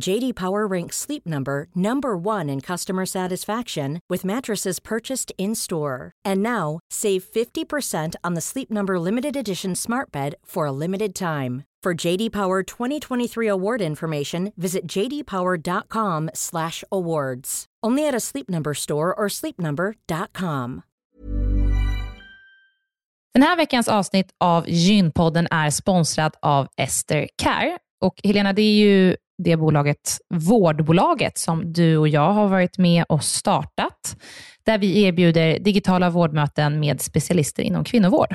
JD Power ranks Sleep Number number 1 in customer satisfaction with mattresses purchased in-store. And now, save 50% on the Sleep Number limited edition Smart Bed for a limited time. For JD Power 2023 award information, visit jdpower.com/awards. Only at a Sleep Number store or sleepnumber.com. Den här veckans avsnitt av Gynpodden är sponsrad av Ester Care. Och Helena, det är ju det bolaget, vårdbolaget, som du och jag har varit med och startat, där vi erbjuder digitala vårdmöten med specialister inom kvinnovård.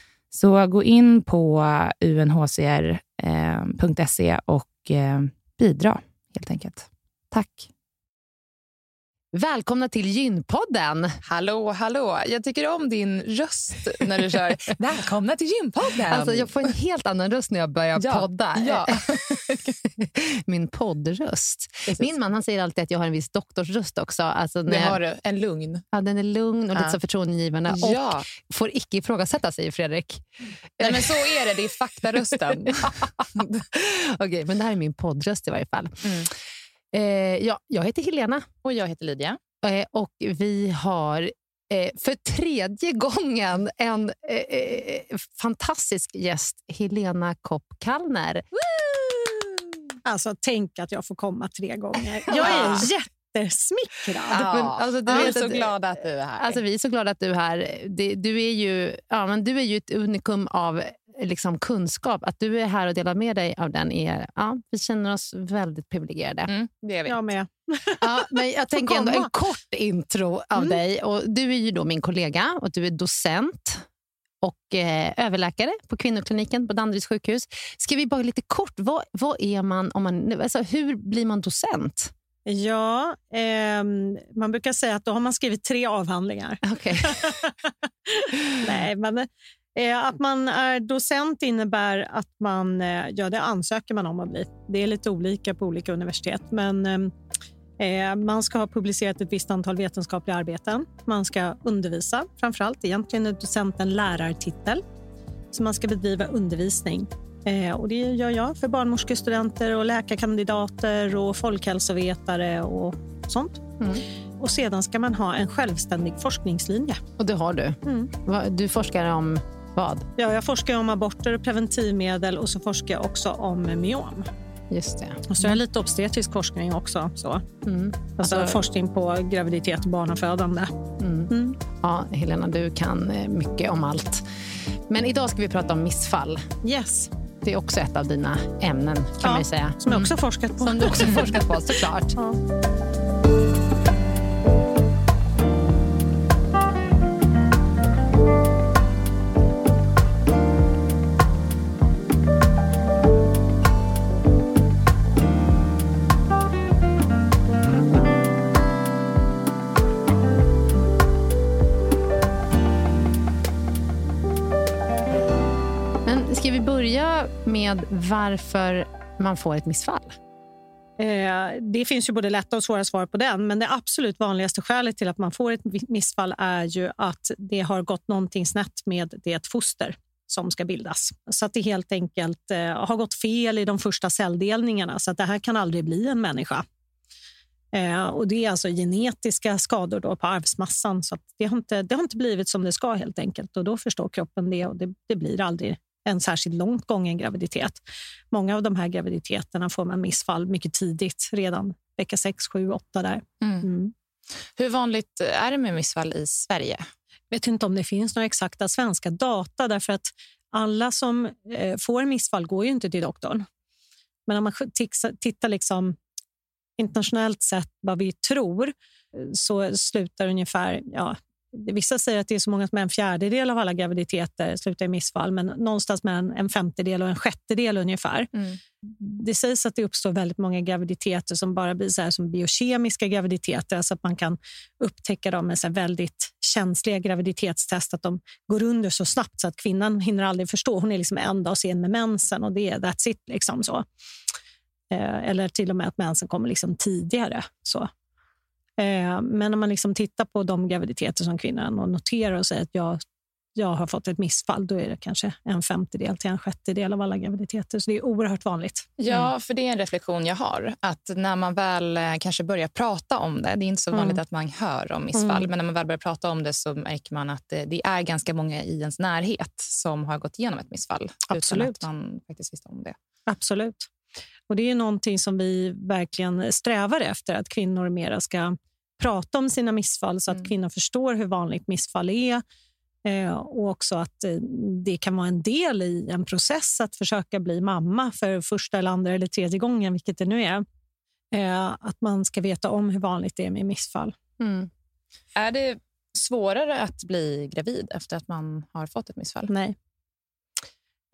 Så gå in på unhcr.se eh, och eh, bidra helt enkelt. Tack! Välkomna till Gynpodden! Hallå, hallå! Jag tycker om din röst när du kör Välkomna till Gynpodden! Alltså, jag får en helt annan röst när jag börjar ja, podda. Ja. Min poddröst. Min man han säger alltid att jag har en viss doktorsröst också. Alltså, det har du. En lugn. Ja, den är lugn och ja. lite så förtroendegivande. Ja. Och får icke ifrågasätta, säger Fredrik. Nej, men så är det. Det är faktarösten. Okej, okay, men det här är min poddröst i varje fall. Mm. Eh, ja, jag heter Helena Och jag heter Lydia. eh, och vi har eh, för tredje gången en eh, eh, fantastisk gäst, Helena Kopp Kallner. Alltså, tänk att jag får komma tre gånger. Jag är jättesmickrad. Ja, men, alltså, du vi är så att- glada att du är här. Alltså, vi är så glada att du är här. Det, du, är ju, ja, men du är ju ett unikum av liksom, kunskap. Att du är här och delar med dig av den är... Ja, vi känner oss väldigt privilegierade. mm, det är vi. Jag med. Ja, men jag tänker ändå en kort intro av Mm. dig. Och du är ju då min kollega och du är docent och eh, överläkare på kvinnokliniken på Danderyds sjukhus. Ska vi bara lite kort, vad, vad är man om man... Alltså, hur blir man docent? Ja, ehm, man brukar säga att då har man skrivit tre avhandlingar. Okay. Nej, men eh, att man är docent innebär att man, eh, ja det ansöker man om att bli. Det är lite olika på olika universitet, men eh, man ska ha publicerat ett visst antal vetenskapliga arbeten. Man ska undervisa framför allt. Egentligen är docent en lärartitel, så man ska bedriva undervisning. Eh, och det gör jag för barnmorskestudenter och läkarkandidater och folkhälsovetare och sånt. Mm. Och sedan ska man ha en självständig forskningslinje. Och det har du. Mm. Du forskar om vad? Ja, jag forskar om aborter och preventivmedel och så forskar jag också om myom. Just det. Och så är det lite obstetrisk forskning också. Så. Mm. Alltså, Alltså- forskning på graviditet och barnafödande. Mm. Mm. Ja, Helena, du kan eh, mycket om allt. Men idag ska vi prata om missfall. Yes, Det är också ett av dina ämnen, kan Ja, man säga. som jag också forskat på. Som du också forskat på, såklart. Ja. Med varför man får ett missfall? Eh, det finns ju både lätta och svåra svar på den, men det absolut vanligaste skälet till att man får ett missfall är ju att det har gått någonting snett med det foster som ska bildas. Så att det helt enkelt eh, har gått fel i de första celldelningarna, så att det här kan aldrig bli en människa. Eh, och Det är alltså genetiska skador då på arvsmassan, så att det, har inte, det har inte blivit som det ska helt enkelt. Och Då förstår kroppen det och det, det blir aldrig en särskilt långt gången graviditet. Många av de här graviditeterna får man missfall mycket tidigt, redan vecka 6, 7, 8 där. Mm. Mm. Hur vanligt är det med missfall i Sverige? vet inte om det finns några exakta svenska data därför att alla som eh, får missfall går ju inte till doktorn. Men om man tittar liksom internationellt sett vad vi tror eh, så slutar ungefär... Ja, vissa säger att det är så många som en fjärdedel av alla graviditeter slutar i missfall men någonstans mellan en femtedel och en sjättedel ungefär. Det sägs att det uppstår väldigt många graviditeter som bara blir så som biokemiska graviditeter, alltså att man kan upptäcka dem med så väldigt känsliga graviditetstest, att de går under så snabbt så att kvinnan hinner aldrig förstå. Hon är liksom en dag sen med mensen och det är that's it. Liksom så. Eh, eller till och med att mensen kommer liksom tidigare. Så. Eh, men om man liksom tittar på de graviditeter som kvinnan och noterar och säger att jag, jag har fått ett missfall, då är det kanske en femtedel till en sjättedel av alla graviditeter. Så det är oerhört vanligt. Ja, för det är en reflektion jag har. Att när man väl eh, kanske börjar prata om det, det är inte så vanligt Mm. att man hör om missfall, Mm. men när man väl börjar prata om det så märker man att det, det är ganska många i ens närhet som har gått igenom ett missfall Absolut. utan att man faktiskt visste om det. Absolut. Och Det är någonting som vi verkligen strävar efter, att kvinnor mera ska prata om sina missfall så att Mm. kvinnor förstår hur vanligt missfall är. Eh, och också att eh, det kan vara en del i en process att försöka bli mamma för första, eller andra eller tredje gången, vilket det nu är. Eh, att man ska veta om hur vanligt det är med missfall. Mm. Är det svårare att bli gravid efter att man har fått ett missfall? Nej.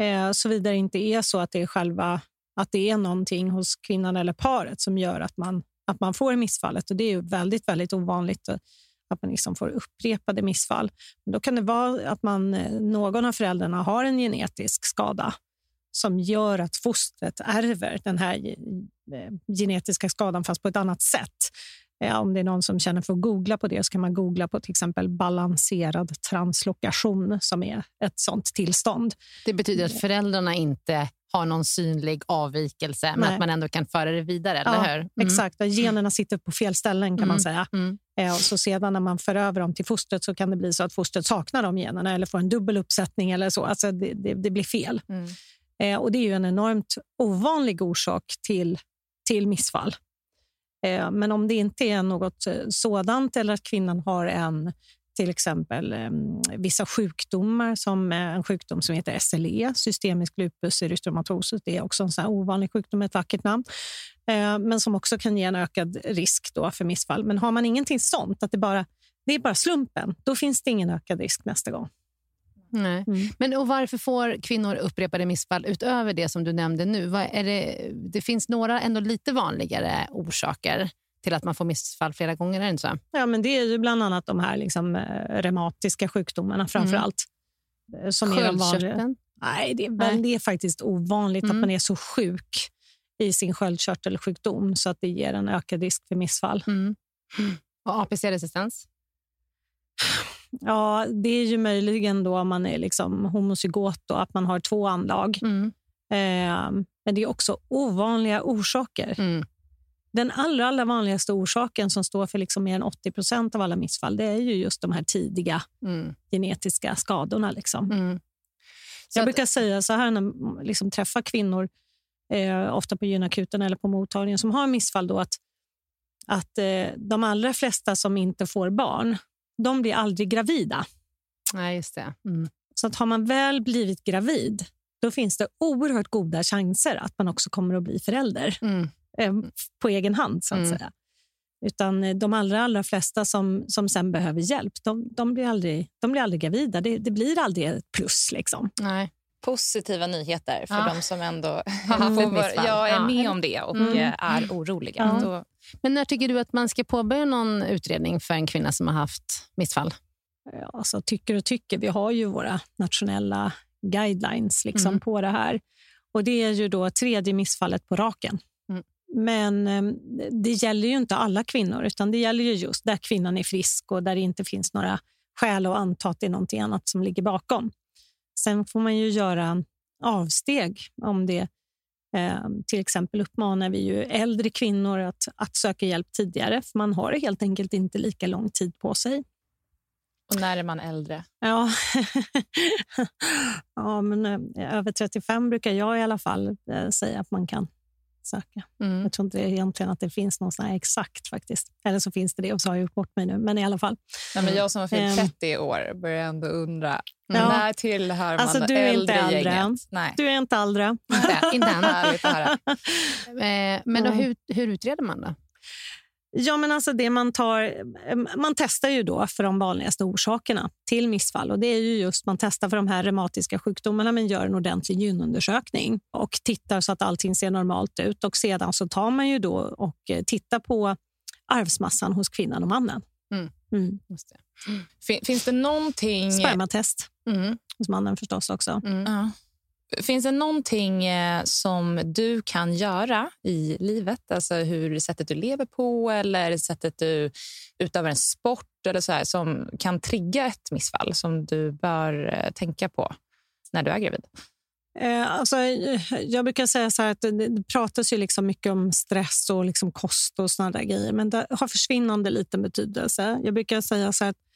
Eh, Såvida det inte är så att det är själva att det är någonting hos kvinnan eller paret som gör att man, att man får missfallet. Och Det är väldigt, väldigt ovanligt att man liksom får upprepade missfall. Men då kan det vara att man, eh, någon av föräldrarna har en genetisk skada som gör att fostret ärver den här eh, genetiska skadan fast på ett annat sätt. Eh, Om det är någon som känner för att googla på det så kan man googla på till exempel balanserad translokation som är ett sånt tillstånd. Det betyder att föräldrarna inte har någon synlig avvikelse, men Nej. att man ändå kan föra det vidare, eller Ja, hur? Mm. Exakt, generna sitter på fel ställen kan man Mm. säga. Mm. Eh, Och så sedan när man för över dem till fostret så kan det bli så att fostret saknar de generna eller får en dubbel uppsättning eller så. Alltså det, det, det blir fel. Mm. Eh, och Det är ju en enormt ovanlig orsak till, till missfall. Eh, men om det inte är något eh, sådant eller att kvinnan har en till exempel eh, vissa sjukdomar som eh, en sjukdom som heter SLE, systemisk lupus erythematosus. Det är också en sån ovanlig sjukdom med ett vackert namn, eh, men som också kan ge en ökad risk då för missfall. Men har man ingenting sånt, att det, bara, det är bara slumpen, då finns det ingen ökad risk nästa gång. Nej. Mm. Men och varför får kvinnor upprepade missfall utöver det som du nämnde nu? Vad är det, det finns några ändå lite vanligare orsaker till att man får missfall flera gånger, är det inte så? Ja, men det är ju bland annat de här liksom, eh, reumatiska sjukdomarna framför Mm. allt. eh, Som är de vanliga. Sköldkörteln? Nej, det är, Nej. väl, det är faktiskt ovanligt Mm. att man är så sjuk i sin sköldkörtelsjukdom så att det ger en ökad risk för missfall. Mm. Och APC-resistens? Ja, det är ju möjligen då om man är liksom homozygot, då, att man har två anlag. Mm. Eh, men det är också ovanliga orsaker. Mm. Den allra, allra vanligaste orsaken som står för liksom mer än 80 procent av alla missfall det är ju just de här tidiga Mm. genetiska skadorna. Liksom. Mm. Jag att- brukar säga så här när jag liksom träffar kvinnor, eh, ofta på gynakuten eller på mottagningen, som har missfall, då, att, att eh, de allra flesta som inte får barn, de blir aldrig gravida. Nej, just det. Mm. Så att har man väl blivit gravid, då finns det oerhört goda chanser att man också kommer att bli förälder Mm. Eh, på egen hand. så att Mm. säga. Utan eh, de allra, allra flesta som, som sen behöver hjälp, de, de, blir, aldrig, de blir aldrig gravida. Det, det blir aldrig ett plus. Liksom. Nej. Positiva nyheter för Ja. de som ändå Har haft får jag är Ja. med om det och Mm. är oroliga. Ja. Då, Men när tycker du att man ska påbörja någon utredning för en kvinna som har haft missfall? Ja, Alltså, tycker och tycker. Vi har ju våra nationella guidelines liksom, Mm. på det här. Och Det är ju då tredje missfallet på raken. Men eh, det gäller ju inte alla kvinnor, utan det gäller ju just där kvinnan är frisk och där det inte finns några skäl att anta att det är något annat som ligger bakom. Sen får man ju göra avsteg om det eh, till exempel uppmanar vi ju äldre kvinnor att, att söka hjälp tidigare, för man har helt enkelt inte lika lång tid på sig. och när är man äldre? Ja, ja men eh, över 35 brukar jag i alla fall säga att man kan söka. Mm. Jag tror inte egentligen att det finns någon exakt faktiskt. Eller så finns det det och så har jag gjort bort mig nu. Men i alla fall. Nej, men jag som har fyllt Ehm. 30 år börjar ändå undra. Ja. När tillhör man Alltså, du är inte äldre äldre. gänget? Nej. Du är inte äldre. Inte, inte än. Eh, Men då, hur, hur utreder man då? Ja, men alltså det man, tar, eh, man testar ju då för de vanligaste orsakerna till missfall. Och det är ju just Man testar för de här reumatiska sjukdomarna men gör en ordentlig gynundersökning och tittar så att allting ser normalt ut. Och Sedan så tar man ju då och eh, tittar på arvsmassan hos kvinnan och mannen. Mm. Mm. Just det. Fin- Finns det någonting... Spermatest Mm. hos mannen förstås också. Mm. Ja. Finns det någonting eh, som du kan göra i livet? Alltså hur sättet du lever på eller sättet du utövar en sport eller så här, som kan trigga ett missfall som du bör eh, tänka på när du är gravid? Eh, alltså, jag brukar säga så här att det, det pratas ju liksom mycket om stress och liksom kost och såna där grejer, men det har försvinnande liten betydelse. Jag brukar säga så här att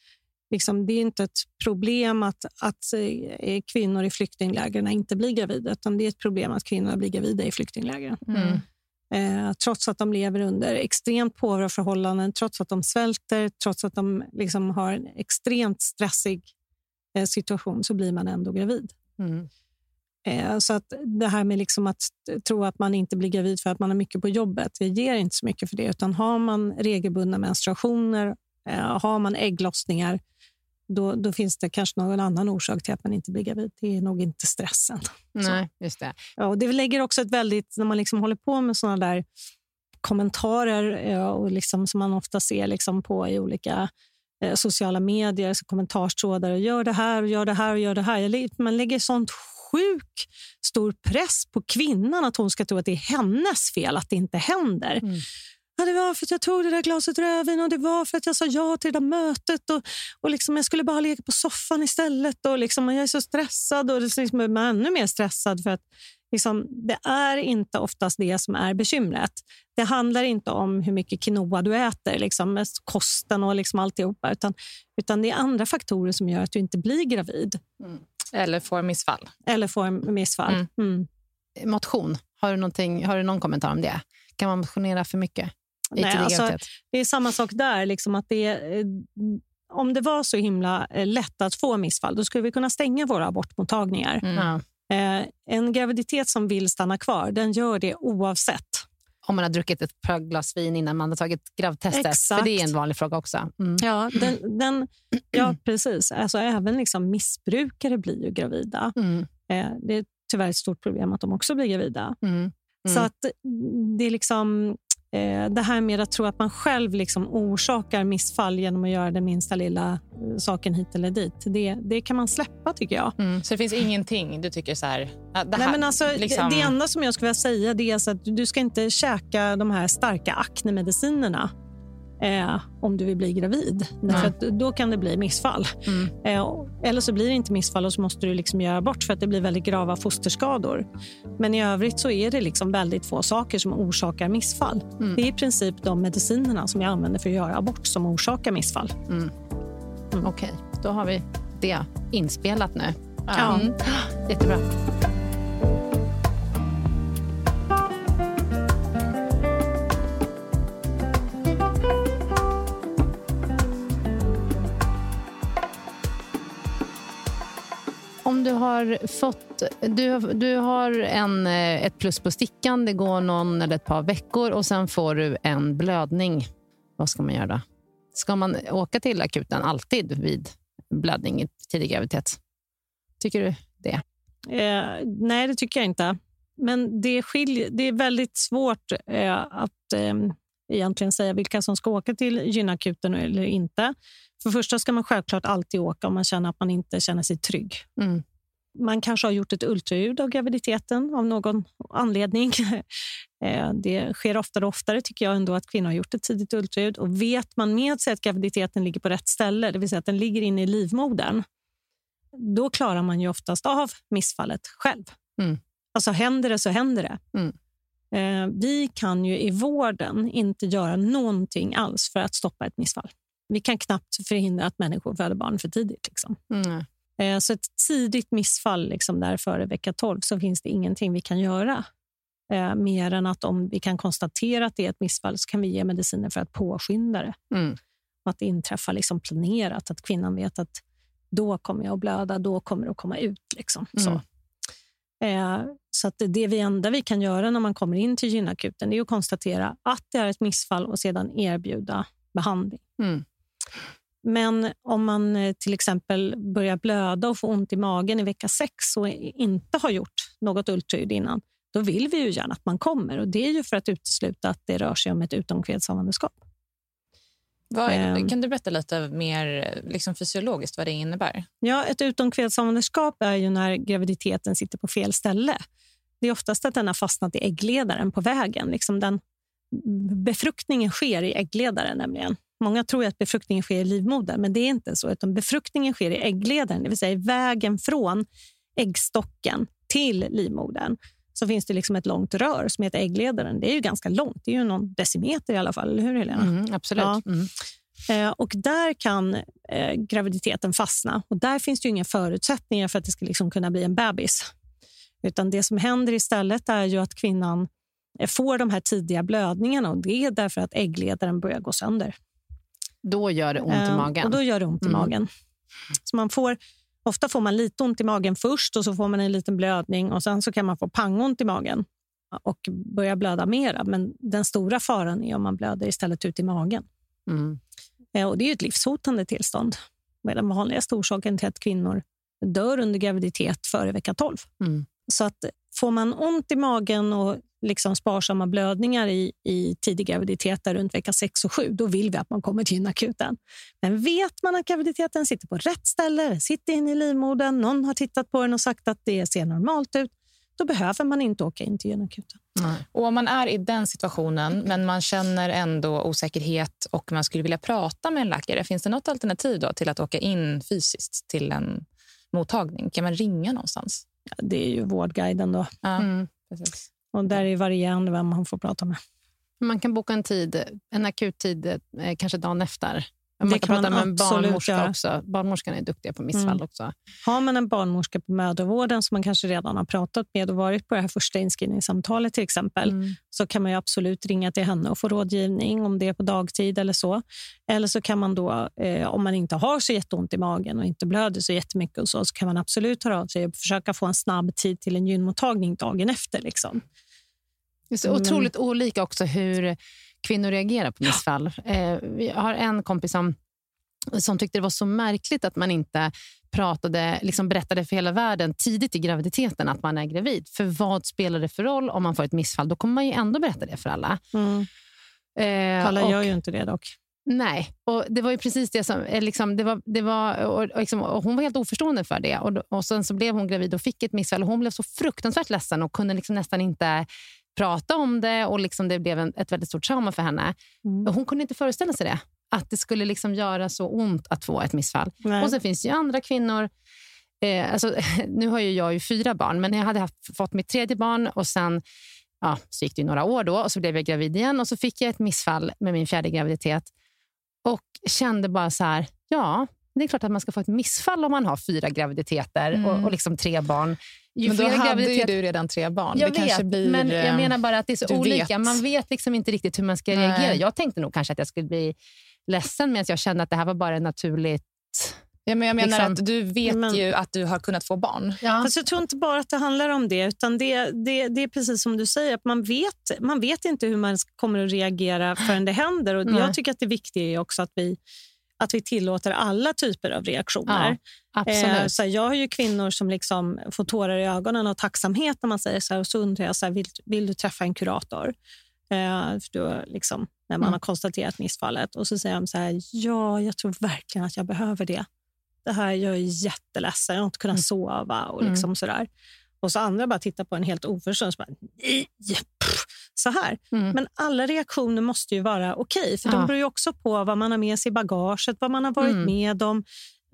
liksom, det är inte ett problem att, att eh, kvinnor i flyktinglägren inte blir gravida, utan det är ett problem att kvinnor blir gravida i flyktinglägren. Mm. Eh, trots att de lever under extremt påvra förhållanden, trots att de svälter, trots att de liksom har en extremt stressig eh, situation, så blir man ändå gravid. Mm. Eh, Så att det här med liksom att tro att man inte blir gravid för att man har mycket på jobbet, det ger inte så mycket för det. Utan har man regelbundna menstruationer, eh, har man ägglossningar, då, då finns det kanske någon annan orsak till att man inte blir gravid. Det är nog inte stressen. Nej, just det. Ja, och det lägger också ett väldigt, när man liksom håller på med såna där kommentarer ja, och liksom, som man ofta ser liksom på i olika eh, sociala medier, så kommentarstrådar och gör det här och gör det här och gör det här. Jag Man lägger sånt sjuk stor press på kvinnan att hon ska tro att det är hennes fel att det inte händer. Mm. Ja, det var för att jag tog det där glaset rödvin och det var för att jag sa ja till det där mötet. Och, och liksom, jag skulle bara ligga på soffan istället. Och liksom, och jag är så stressad och liksom, man är ännu mer stressad för att liksom, det är inte oftast det som är bekymret. Det handlar inte om hur mycket quinoa du äter, liksom, kosten och liksom alltihopa, utan, utan det är andra faktorer som gör att du inte blir gravid. Mm. Eller får missfall. Eller får missfall. Mm. Mm. Motion, har du, har du någon kommentar om det? Kan man motionera för mycket? Nej, alltså, det är samma sak där. Liksom att det är, eh, om det var så himla eh, lätt att få missfall, då skulle vi kunna stänga våra abortmottagningar. Mm. Eh, en graviditet som vill stanna kvar, den gör det oavsett. Om man har druckit ett par glas vin innan man har tagit gravtestet. Exakt. För det är en vanlig fråga också. Mm. Ja, den, den, ja, precis. Alltså, även liksom missbrukare blir ju gravida. Mm. Eh, det är tyvärr ett stort problem att de också blir gravida. Mm. Så att det är liksom det här med att tro att man själv liksom orsakar missfall genom att göra den minsta lilla eh, saken hit eller dit, det, det kan man släppa tycker jag. Mm. Så det finns ingenting du tycker så här... Det, här, Nej, men alltså, liksom... det, det enda som jag skulle vilja säga det är att du ska inte käka de här starka aknemedicinerna eh, om du vill bli gravid. Därför att då kan det bli missfall. Mm. Eh, eller så blir det inte missfall och så måste du liksom göra bort för att det blir väldigt grava fosterskador. Men i övrigt så är det liksom väldigt få saker som orsakar missfall. Mm. Det är i princip de medicinerna som jag använder för att göra abort som orsakar missfall. Mm. mm. Okej, okay. då har vi det inspelat nu. Ja. Mm. Jättebra. Du har fått... Du, du har en, eh, ett plus på stickan, det går någon eller ett par veckor och sen får du en blödning. Vad ska man göra då? Ska man åka till akuten alltid vid blödning i tidig graviditet? Tycker du det? Eh, nej, det tycker jag inte. Men det, skilj, det är väldigt svårt eh, att eh, egentligen säga vilka som ska åka till gynakuten eller inte. För första ska man självklart alltid åka om man känner att man inte känner sig trygg. Mm. Man kanske har gjort ett ultraljud av graviditeten av någon anledning. Eh, det sker oftare och oftare tycker jag ändå att kvinnor har gjort ett tidigt ultraljud. Och vet man med sig att graviditeten ligger på rätt ställe, det vill säga att den ligger inne i livmodern, då klarar man ju oftast av missfallet själv. Mm. Alltså händer det så händer det. Mm. Eh, vi kan ju i vården inte göra någonting alls för att stoppa ett missfall. Vi kan knappt förhindra att människor föder barn för tidigt. Liksom. Mm. Eh, så ett tidigt missfall liksom där före vecka 12 så finns det ingenting vi kan göra. Eh, mer än att om vi kan konstatera att det är ett missfall så kan vi ge mediciner för att påskynda det. Mm. Att det inträffar liksom planerat, att kvinnan vet att då kommer jag att blöda, då kommer det att komma ut. Liksom. Mm. Så. Eh, så att det vi enda vi kan göra när man kommer in till gynakuten är att konstatera att det är ett missfall och sedan erbjuda behandling. Mm. Men om man eh, till exempel börjar blöda och får ont i magen i vecka sex och inte har gjort något ultraljud innan, då vill vi ju gärna att man kommer. Och Det är ju för att utesluta att det rör sig om ett utomkvedshavandeskap. Vad, kan du berätta lite mer liksom fysiologiskt vad det innebär? Ja, ett utomkvedshavandeskap är ju när graviditeten sitter på fel ställe. Det är oftast att den har fastnat i äggledaren på vägen. Liksom den, befruktningen sker i äggledaren nämligen. Många tror att befruktningen sker i livmodern, men det är inte så. Utan befruktningen sker i äggledaren, det vill säga vägen från äggstocken till livmodern. Så finns det liksom ett långt rör som heter äggledaren. Det är ju ganska långt. Det är ju någon decimeter i alla fall, eller hur Helena? Mm, absolut. Ja. Mm. Eh, och där kan eh, graviditeten fastna. Och där finns det inga förutsättningar för att det ska liksom kunna bli en bebis. Utan det som händer istället är ju att kvinnan eh, får de här tidiga blödningarna och det är därför att äggledaren börjar gå sönder. Då gör det ont i ehm, magen? Och då gör det ont mm. i magen. Så man får, ofta får man lite ont i magen först och så får man en liten blödning och sen så kan man få pangont i magen och börja blöda mera. Men den stora faran är om man blöder istället ut i magen. Mm. Eh, och Det är ett livshotande tillstånd. Det är den vanligaste orsaken till att kvinnor dör under graviditet före vecka 12. Mm. Så att får man ont i magen och liksom sparsamma blödningar i, i tidig graviditet runt vecka 6 och 7, då vill vi att man kommer till gynakuten. Men vet man att graviditeten sitter på rätt ställe, sitter inne i livmodern, någon har tittat på den och sagt att det ser normalt ut, då behöver man inte åka in till gynakuten. Och om man är i den situationen, men man känner ändå osäkerhet och man skulle vilja prata med en läkare, finns det något alternativ då till att åka in fysiskt till en mottagning? Kan man ringa någonstans? Ja, det är ju Vårdguiden då. Ja, Mm. Och där är varierande vem man får prata med. Man kan boka en tid, en akut tid, eh, kanske dagen efter. Man Det kan, kan prata man med barnmorska göra. också. Barnmorskan är duktiga på missfall Mm. också. Har man en barnmorska på mödravården som man kanske redan har pratat med och varit på det här första inskrivningssamtalet till exempel, Mm. så kan man ju absolut ringa till henne och få rådgivning om det är på dagtid eller så. Eller så kan man då, eh, om man inte har så jätteont i magen och inte blöder så jättemycket och så, så kan man absolut höra av sig och försöka få en snabb tid till en gynmottagning dagen efter. Liksom. Det är så Men- otroligt olika också hur kvinnor reagerar på missfall. Eh, vi har en kompis som, som tyckte det var så märkligt att man inte pratade, liksom berättade för hela världen tidigt i graviditeten att man är gravid. För vad spelar det för roll om man får ett missfall? Då kommer man ju ändå berätta det för alla. Eh, Alla och- gör ju inte det dock. Nej, och det var ju precis det som... eh, Liksom, det var, det var, och, och liksom, och hon var helt oförstående för det. Och, och Sen så blev hon gravid och fick ett missfall. Och hon blev så fruktansvärt ledsen och kunde liksom nästan inte prata om det. och liksom Det blev en, ett väldigt stort trauma för henne. Mm. Hon kunde inte föreställa sig det. Att det skulle liksom göra så ont att få ett missfall. Nej. Och sen finns det ju andra kvinnor. Eh, alltså, nu har ju jag ju fyra barn, men jag hade haft, fått mitt tredje barn och sen ja, så gick det några år då och så blev jag gravid igen och så fick jag ett missfall med min fjärde graviditet och kände bara så här, ja, det är klart att man ska få ett missfall om man har fyra graviditeter Mm. och, och liksom tre barn. Ju Men då hade ju graviditeter- du redan tre barn. jag det kanske vet, blir, men jag eh, menar bara att det är så olika. vet. Man vet liksom inte riktigt hur man ska Nej. reagera. Jag tänkte nog kanske att jag skulle bli ledsen, men jag kände att det här var bara naturligt. Ja, men jag menar liksom- att du vet Men- ju att du har kunnat få barn. Ja. Fast jag tror inte bara att det handlar om det, utan det, det, det är precis som du säger, att man vet, man vet inte hur man kommer att reagera förrän det händer. Och jag tycker att det viktiga är också att vi, att vi tillåter alla typer av reaktioner. Absolut. Eh, så här, jag har ju kvinnor som liksom får tårar i ögonen av tacksamhet när man säger så här. Och så undrar jag, så här, vill, vill du träffa en kurator? Eh, då, liksom, när man Mm. har konstaterat missfallet. Och så säger de så här, ja, jag tror verkligen att jag behöver det. Det här, jag är jätteledsen, jag har inte kunnat Mm. sova. och Mm. liksom sådär. Och så andra bara tittar på en helt oförstående. Så, bara, nej, pff, så här. Mm. Men alla reaktioner måste ju vara okej. för Ja. de beror ju också på vad man har med sig i bagaget, vad man har varit Mm. med om.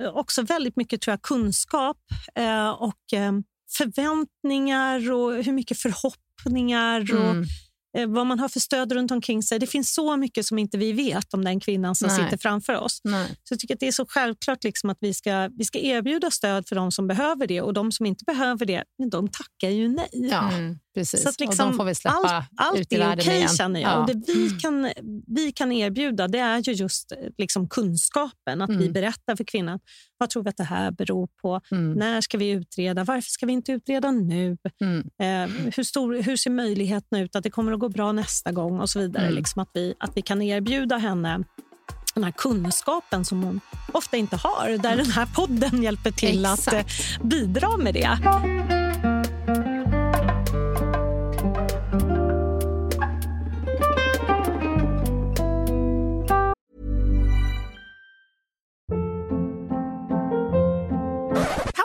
Eh, Också väldigt mycket tror jag, kunskap eh, och eh, förväntningar och hur mycket förhoppningar och Mm. Eh, vad man har för stöd runt omkring sig. Det finns så mycket som inte vi vet om den kvinnan som Nej. sitter framför oss. Nej. Så jag tycker att det är så självklart liksom att vi ska, vi ska erbjuda stöd för de som behöver det och de som inte behöver det, de tackar ju nej. Ja, Mm. Precis. Så att och de liksom får vi släppa allt, allt ut i är världen okej igen. känner jag. Ja. Och det vi kan, vi kan erbjuda det är ju just eh, liksom kunskapen. Att vi Mm. berättar för kvinnan vad tror vi att det här beror på. Mm. När ska vi utreda? Varför ska vi inte utreda nu? Mm. Eh, hur, stor, hur ser möjligheten ut att det kommer att gå bra nästa gång? och så vidare. Mm. Liksom att, vi, att vi kan erbjuda henne den här kunskapen som hon ofta inte har. Där den här podden hjälper till att eh, Exakt. bidra med det.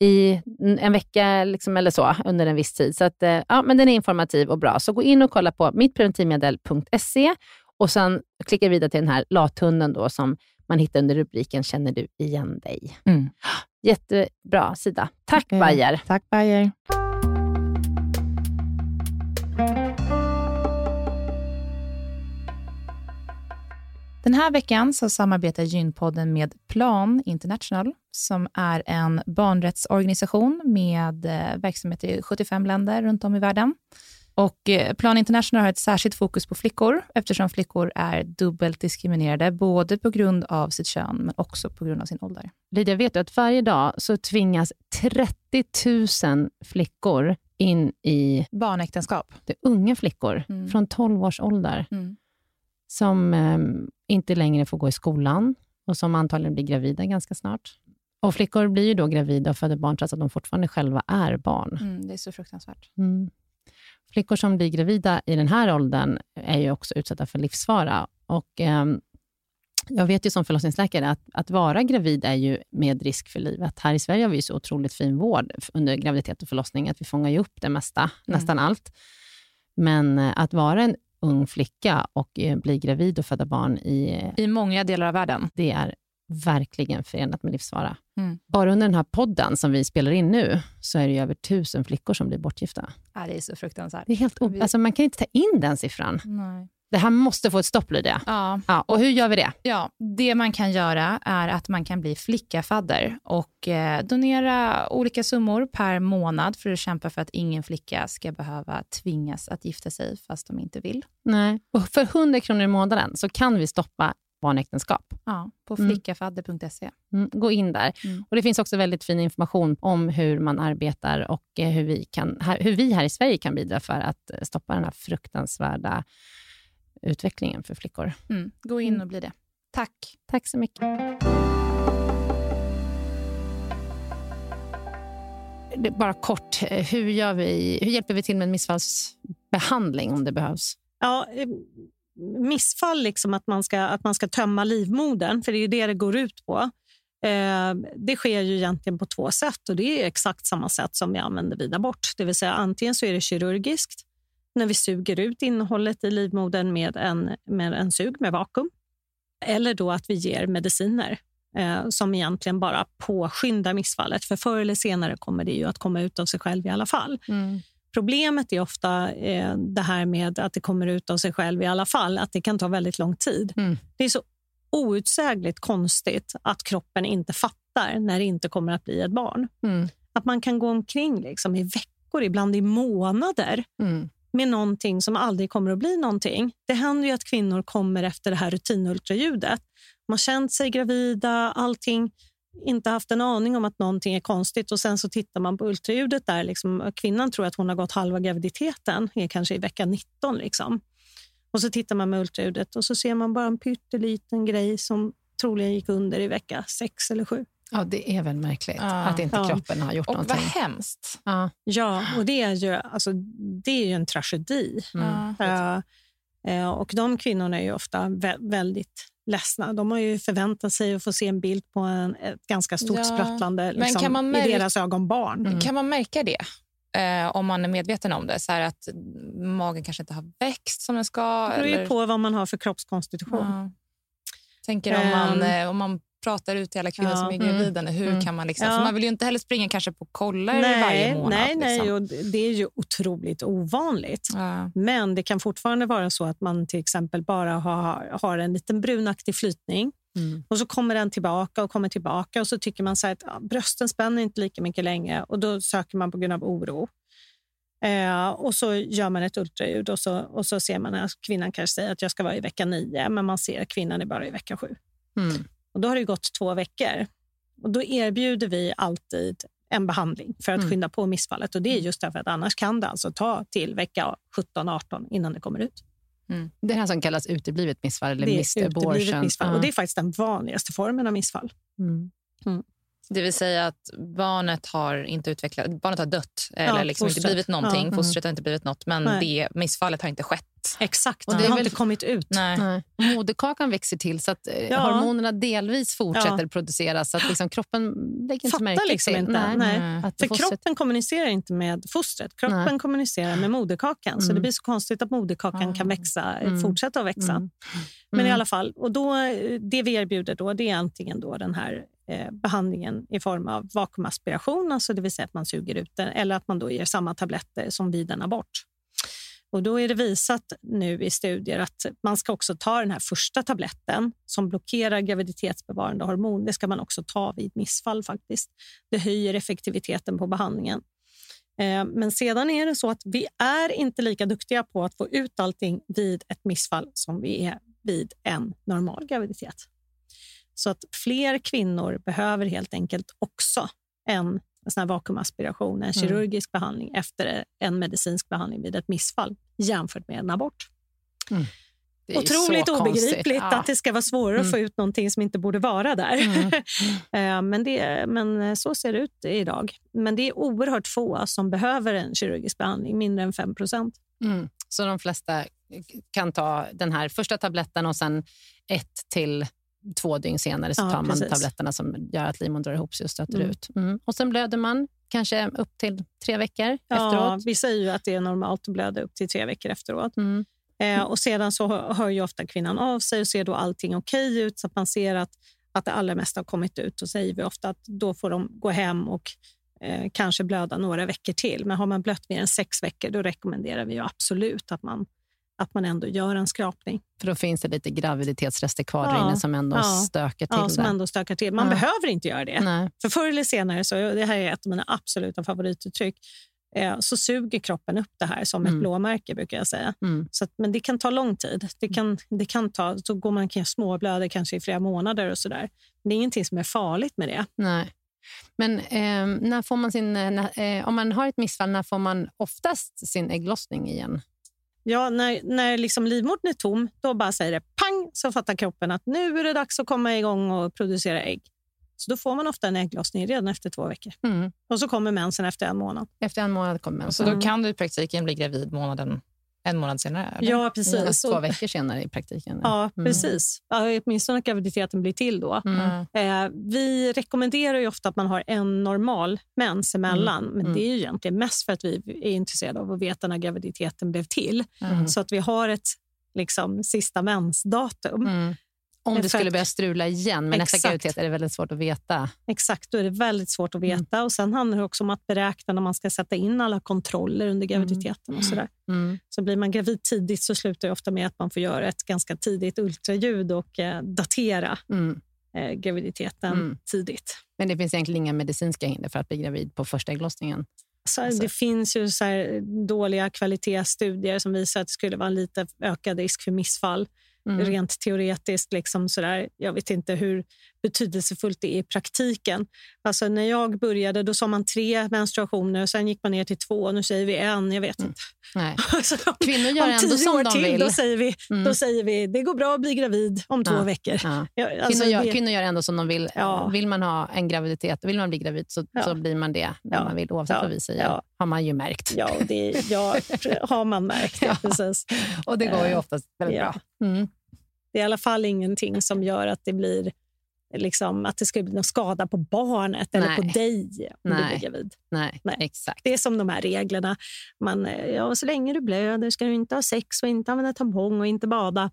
i en vecka liksom, eller så under en viss tid. Så att, eh, ja, men den är informativ och bra. Så gå in och kolla på mittpreventivmedel.se och sen klicka vidare till den här lathunden då, som man hittar under rubriken Känner du igen dig? Mm. Jättebra sida. Tack Eh, Bayer. Tack Bayer. Den här veckan så samarbetar Gynpodden med Plan International, som är en barnrättsorganisation med eh, verksamhet i 75 länder runt om i världen. Och eh, Plan International har ett särskilt fokus på flickor, eftersom flickor är dubbelt diskriminerade, både på grund av sitt kön, men också på grund av sin ålder. Lydia, vet du att varje dag så tvingas 30 000 flickor in i Barnäktenskap. det är unga flickor Mm. från 12 års ålder Mm. Som eh, inte längre får gå i skolan och som antagligen blir gravida ganska snart. Och Flickor blir ju då gravida och föder barn trots att de fortfarande själva är barn. Mm, det är så fruktansvärt. Mm. Flickor som blir gravida i den här åldern är ju också utsatta för livsfara. Och, ehm, jag vet ju som förlossningsläkare att, att vara gravid är ju med risk för livet. Här i Sverige har vi ju så otroligt fin vård under graviditet och förlossning, att vi fångar ju upp det mesta, nästan allt. Men eh, att vara en ung flicka och eh, bli gravid och föda barn, i, I många delar av världen. det är verkligen förenat med livsfara. Mm. Bara under den här podden som vi spelar in nu, så är det över tusen flickor som blir bortgifta. Ja, det är så fruktansvärt. Det är helt o- Vi- alltså, man kan inte ta in den siffran. Nej. Det här måste få ett stopp, Lydia. Ja, Ja, och hur gör vi det? Ja, det man kan göra är att man kan bli flickafadder och eh, donera olika summor per månad för att kämpa för att ingen flicka ska behöva tvingas att gifta sig fast de inte vill. Nej. Och för 100 kronor i månaden så kan vi stoppa barnäktenskap. Ja, på Mm. flickafadder.se. Mm, gå in där. Mm. Och Det finns också väldigt fin information om hur man arbetar och eh, hur vi, kan, hur vi här i Sverige kan bidra för att eh, stoppa den här fruktansvärda utvecklingen för flickor. Mm. Gå in Mm. och bli det. Tack. Tack så mycket. Det- Bara kort, eh, hur, gör vi, hur hjälper vi till med en missfallsbehandling om det behövs? Ja, eh, missfall, liksom att, man ska, att man ska tömma livmodern, för det är ju det det går ut på. Eh, det sker ju egentligen på två sätt och det är exakt samma sätt som vi använder vid abort. Det vill säga antingen så är det kirurgiskt, när vi suger ut innehållet i livmodern med en, med en sug med vakuum. Eller då att vi ger mediciner eh, som egentligen bara påskyndar missfallet. För förr eller senare kommer det ju att komma ut av sig själv i alla fall. Problemet är ofta eh, det här med att det kommer ut av sig själv i alla fall, att det kan ta väldigt lång tid. Mm. Det är så outsägligt konstigt att kroppen inte fattar när det inte kommer att bli ett barn. Mm. Att man kan gå omkring liksom i veckor, ibland i månader Mm med någonting som aldrig kommer att bli någonting. Det händer ju att kvinnor kommer efter det här rutinultraljudet. De har känt sig gravida, allting, inte haft en aning om att någonting är konstigt och sen så tittar man på ultraljudet där. Liksom, kvinnan tror att hon har gått halva graviditeten, är kanske i vecka 19. Liksom. Och så tittar man med ultraljudet och så ser man bara en pytteliten grej som troligen gick under i vecka 6 eller 7. Ja, det är väl märkligt Ja. att inte Ja. kroppen har gjort Och vad någonting. hemskt. Ja. Ja, och det är ju, alltså, det är ju en tragedi. Mm. Ja. Eh, och de kvinnorna är ju ofta vä- väldigt ledsna. De har ju förväntat sig att få se en bild på en, ett ganska stort Ja, spröttlande liksom, kan man i märka- deras ögon barn. Mm. Kan man märka det? Eh, om man är medveten om det. Så här att magen kanske inte har växt som den ska. Det beror ju eller- på vad man har för kroppskonstitution. Ja. Tänker om man, eh, om man pratar ut till alla kvinnor Ja. som är Mm. gravida. nu. Hur Mm. kan man liksom, Ja. man vill ju inte heller springa kanske på kollar varje månad. nej, nej, liksom. och det är ju otroligt ovanligt. Ja. Men det kan fortfarande vara så att man till exempel bara har, har en liten brunaktig flytning Mm. och så kommer den tillbaka och kommer tillbaka och så tycker man så här att ja, brösten spänner inte lika mycket längre och då söker man på grund av oro. Eh, och så gör man ett ultraljud och så, och så ser man att kvinnan kanske säger att jag ska vara i vecka nio men man ser att kvinnan är bara i vecka sju. Mm. Och då har det gått två veckor. Och då erbjuder vi alltid en behandling för att Mm. skynda på missfallet. Och Det är just därför att annars kan det alltså ta till vecka 17-18 innan det kommer ut. Det här som kallas uteblivet missfall eller det är missed uteblivet abortion. missfall. Ja. Och det är faktiskt den vanligaste formen av missfall. Mm. Det vill säga att barnet har inte utvecklat, barnet har dött eller Ja, liksom inte blivit någonting. Ja. Fostret har inte blivit något, men Nej. det missfallet har inte skett. Exakt. Och det har väl- inte kommit ut. Nej. Nej. Moderkakan växer till så att eh, Ja. hormonerna delvis fortsätter Ja. produceras. Så att liksom kroppen lägger inte Fattar märke liksom till. inte. Nej. Nej. Att För fostret- kroppen kommunicerar inte med fostret. Kroppen Nej. kommunicerar med moderkakan. Så Mm. det blir så konstigt att moderkakan Ah. kan växa, Mm. fortsätta att växa. Mm. Men i Mm. alla fall, och då, eh, det vi erbjuder då, det är antingen då den här Eh, behandlingen i form av vakuumaspiration, alltså det vill säga att man suger ut den, eller att man då ger samma tabletter som vid en abort. Och då är det visat nu i studier att man ska också ta den här första tabletten som blockerar graviditetsbevarande hormon. Det ska man också ta vid missfall faktiskt. Det höjer effektiviteten på behandlingen. Eh, men sedan är det så att vi är inte lika duktiga på att få ut allting vid ett missfall som vi är vid en normal graviditet. Så att fler kvinnor behöver helt enkelt också en sån här vakuumaspiration, en kirurgisk behandling efter en medicinsk behandling vid ett missfall jämfört med en abort. Ju Otroligt obegripligt. Ja. att det ska vara svårare att Mm. få ut någonting som inte borde vara där. Mm. Eh, men, det, men så ser det ut idag. Men det är oerhört få som behöver en kirurgisk behandling, mindre än 5 procent. Mm. Så de flesta kan ta den här första tabletten och sen ett till två dygn senare så Ja, tar man precis. tabletterna som gör att livmodern drar ihop sig och stöter Mm. ut. Mm. Och Sen blöder man kanske upp till tre veckor Ja, efteråt. vi säger ju att det är normalt att blöda upp till tre veckor efteråt. Mm. Eh, och sedan så hör ju ofta kvinnan av sig och ser då allting okej ut så att man ser att, att det allra mesta har kommit ut. Och säger vi ofta att då får de gå hem och eh, kanske blöda några veckor till. Men har man blött mer än sex veckor då rekommenderar vi ju absolut att man, att man ändå gör en skrapning. För då finns det lite graviditetsrester kvar där Ja. inne som ändå Ja. stökar till Ja, som det. ändå stökar till. Man Ja. behöver inte göra det. Nej. För förr eller senare, så det här är ett av mina absoluta favorituttryck, eh, så suger kroppen upp det här som Mm. ett blåmärke brukar jag säga. Mm. Så att, men det kan ta lång tid. Det kan, det kan ta, så går man kan småblöder kanske i flera månader och sådär. Men det är ingenting som är farligt med det. Nej. Men eh, när får man sin, eh, när, eh, om man har ett missfall, när får man oftast sin ägglossning igen? Ja, när när liksom livmodern är tom, då bara säger det pang så fattar kroppen att nu är det dags att komma igång och producera ägg. Så då får man ofta en ägglossning redan efter två veckor. Mm. Och så kommer mensen efter en månad. Efter en månad kommer Så mensen. då kan du i praktiken bli gravid månaden, en månad senare? Eller? Ja, precis. Två Och- veckor senare i praktiken. Ja, Mm. precis. Ja, åtminstone att graviditeten blir till då. Mm. Eh, vi rekommenderar ju ofta att man har en normal mens emellan. Men Mm. det är ju egentligen mest för att vi är intresserade av att veta när graviditeten blev till. Mm. Så att vi har ett liksom, sista mensdatum. Mm. Om det skulle börja strula igen med nästa Exakt. graviditet är det väldigt svårt att veta. Exakt, då är det väldigt svårt att Mm. veta. Och Sen handlar det också om att beräkna när man ska sätta in alla kontroller under graviditeten. och sådär. Mm. Så blir man gravid tidigt så slutar det ofta med att man får göra ett ganska tidigt ultraljud och eh, datera Mm. eh, graviditeten Mm. tidigt. Men det finns egentligen inga medicinska hinder för att bli gravid på första ägglossningen. Så Alltså- Det finns ju så dåliga kvalitetsstudier som visar att det skulle vara en lite ökad risk för missfall. Mm. Rent teoretiskt. Liksom så där. Jag vet inte hur betydelsefullt det är i praktiken. Alltså när jag började då sa man tre menstruationer, och sen gick man ner till två. Nu säger vi en. Jag vet Mm. inte. Nej. Alltså, om, Kvinnor gör om ändå tio som år de till vill. Då, säger vi, Mm. då säger vi det går bra att bli gravid om två Ja. veckor. Ja. Alltså, Kvinnor, gör, det- kvinnor gör ändå som de vill. Ja. Vill man ha en graviditet, vill man bli gravid så, så blir man det när man vill. Oavsett vad vi säger, har man ju märkt. Ja, det, ja, har man märkt det. Precis. Och det går ju Eh, oftast väldigt bra. Mm. Det är i alla fall ingenting som gör att det blir liksom, att det ska bli någon skada på barnet eller Nej. på dig om du Nej. blir gravid. Nej, Nej. exakt. Det är som de här reglerna. Man, eh, ja, så länge du blöder ska du inte ha sex och inte använda tampong och inte bada.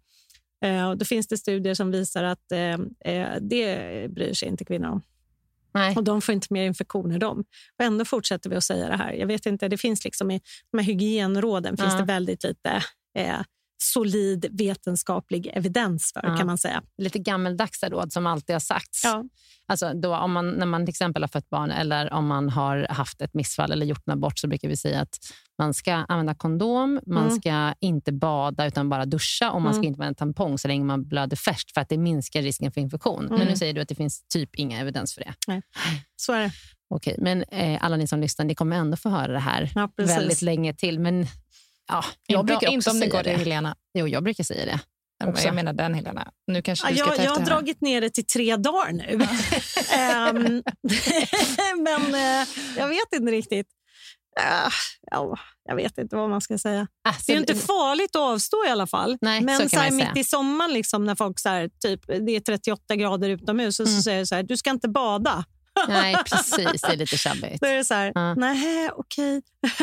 Eh, och då finns det studier som visar att eh, eh, det bryr sig inte kvinnor om. Nej. Och de får inte mer infektioner de. Och ändå fortsätter vi att säga det här. Jag vet inte, det finns liksom i de här hygienråden finns Ja. det väldigt lite eh, solid vetenskaplig evidens för, Ja. kan man säga. Lite gammeldagsa råd som alltid har sagts. Ja. Alltså då, om man, när man till exempel har fött barn eller om man har haft ett missfall eller gjort en abort så brukar vi säga att man ska använda kondom, man Mm. ska inte bada utan bara duscha och man ska Mm. inte använda tampong så länge man blöder färskt för att det minskar risken för infektion. Men Mm. nu säger du att det finns typ inga evidens för det. Så är det. Okej, men eh, alla ni som lyssnar, ni kommer ändå få höra det här Ja, väldigt länge till. Men ja, jag Inte, brukar också inte om det går det. till Helena. Jo, jag brukar säga det. Också. Jag menar den Helena. Nu kanske Ja, du ska jag, ta jag har dragit ner det till tre dagar nu. Ehm, men eh, jag vet inte riktigt. Ah, ja, jag vet inte vad man ska säga. Alltså, Det är ju inte farligt att avstå i alla fall. Nej, så Men så här, man mitt i sommaren liksom, när folk så här, typ, det är 38 grader utomhus och så Mm. säger det så här, du ska inte bada. Nej, precis. Det är lite tjabbigt. Då är det så här, Ja. nej okej.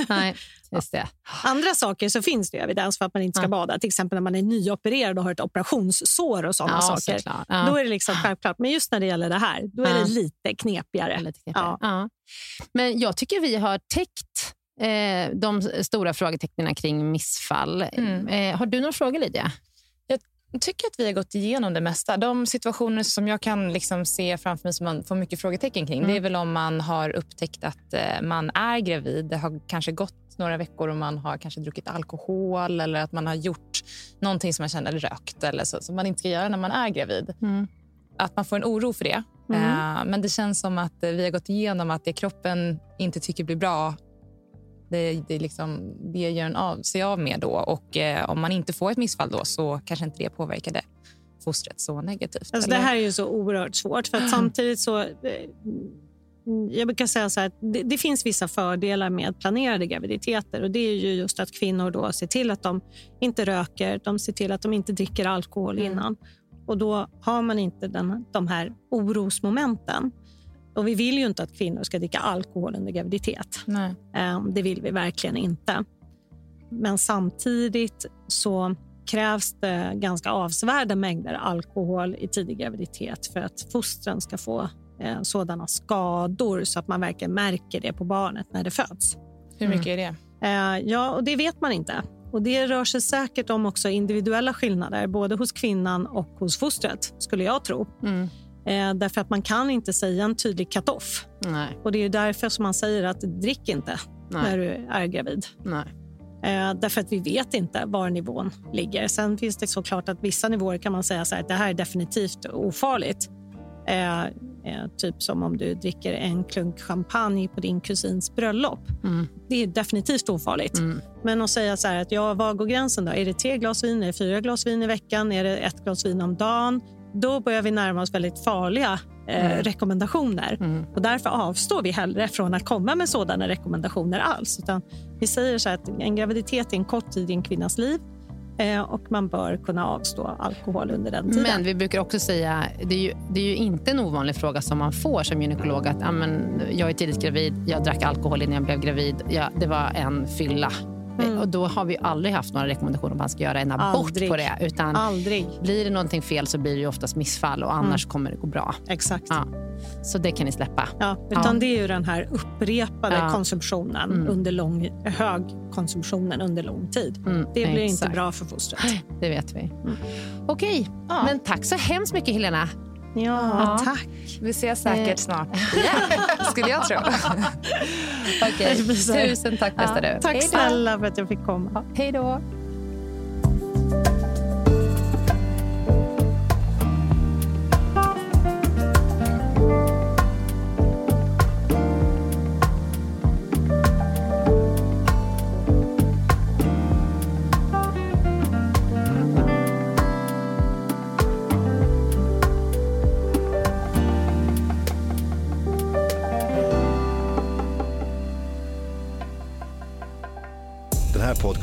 Nej, just det. Andra saker så finns det ju evidens för att man inte ska Ja. bada. Till exempel när man är nyopererad och har ett operationssår och sådana Ja, saker. såklart. Ja. Då är det liksom självklart. Men just när det gäller det här, då är det lite knepigare. Lite knepigare. Ja. Men jag tycker vi har täckt eh, de stora frågetecknen kring missfall. Mm. Eh, har du några frågor, Lydia? Jag tycker att vi har gått igenom det mesta. De situationer som jag kan liksom se framför mig som man får mycket frågetecken kring, Mm. det är väl om man har upptäckt att eh, man är gravid. Det har kanske gått några veckor och man har kanske druckit alkohol eller att man har gjort någonting som man känner rökt eller så, som man inte ska göra när man är gravid. Att man får en oro för det. Mm. Eh, men det känns som att eh, vi har gått igenom att det kroppen inte tycker blir bra det, det, liksom, det gör en av, sig av med då. Och eh, om man inte får ett missfall då så kanske inte det påverkade fostret så negativt. Alltså, det här är ju så oerhört svårt. För att samtidigt så... eh, Jag brukar säga så här, att det, det finns vissa fördelar med planerade graviditeter. Och Det är ju just att kvinnor då ser till att de inte röker, de ser till att de inte dricker alkohol Mm. innan. Och Då har man inte den, de här orosmomenten. Och Vi vill ju inte att kvinnor ska dricka alkohol under graviditet. Nej. Eh, Det vill vi verkligen inte. Men samtidigt så krävs det ganska avsevärda mängder alkohol i tidig graviditet för att fostren ska få eh, sådana skador så att man verkligen märker det på barnet när det föds. Hur mycket är det? Eh, ja, och det vet man inte. Och Det rör sig säkert om också individuella skillnader både hos kvinnan och hos fostret, skulle jag tro. Mm. Eh, därför att man kan inte säga en tydlig cut-off. Och Det är därför som man säger att drick inte när nej, du är gravid. Eh, därför att vi vet inte var nivån ligger. Sen finns det såklart att vissa nivåer kan man säga så här, att det här är definitivt ofarligt. Eh, eh, typ som om du dricker en klunk champagne på din kusins bröllop. Mm. Det är definitivt ofarligt. Mm. Men att säga så här att ja, var går gränsen då? Är det tre glas vin? Är det fyra glas vin i veckan? Är det ett glas vin om dagen? Då börjar vi närma oss väldigt farliga eh, Mm. rekommendationer. Mm. Och därför avstår vi hellre från att komma med sådana rekommendationer alls. Utan vi säger så här att en graviditet är en kort tid i en kvinnas liv eh, och man bör kunna avstå alkohol under den tiden. Men vi brukar också säga, det är, ju, det är ju inte en ovanlig fråga som man får som gynekolog. Att men, jag är tidigt gravid, jag drack alkohol innan jag blev gravid. Ja, det var en fylla. Mm. Och då har vi aldrig haft några rekommendationer om man ska göra en abort Aldrig. på det. Utan Aldrig. blir det någonting fel så blir det ju oftast missfall och annars kommer det gå bra. Exakt. Ja. Så det kan ni släppa. Ja, utan Ja. det är ju den här upprepade konsumtionen, Mm. under lång, hög konsumtionen under lång tid. Mm, Det blir inte exakt. bra för fostret. Det vet vi. Okej, Ja. men tack så hemskt mycket Helena. Ja, Ja. tack. Vi ses säkert Eh. snart igen, skulle jag tro. Så. tusen tack bästa du. Tack Hej snälla för att jag fick komma. Hej då.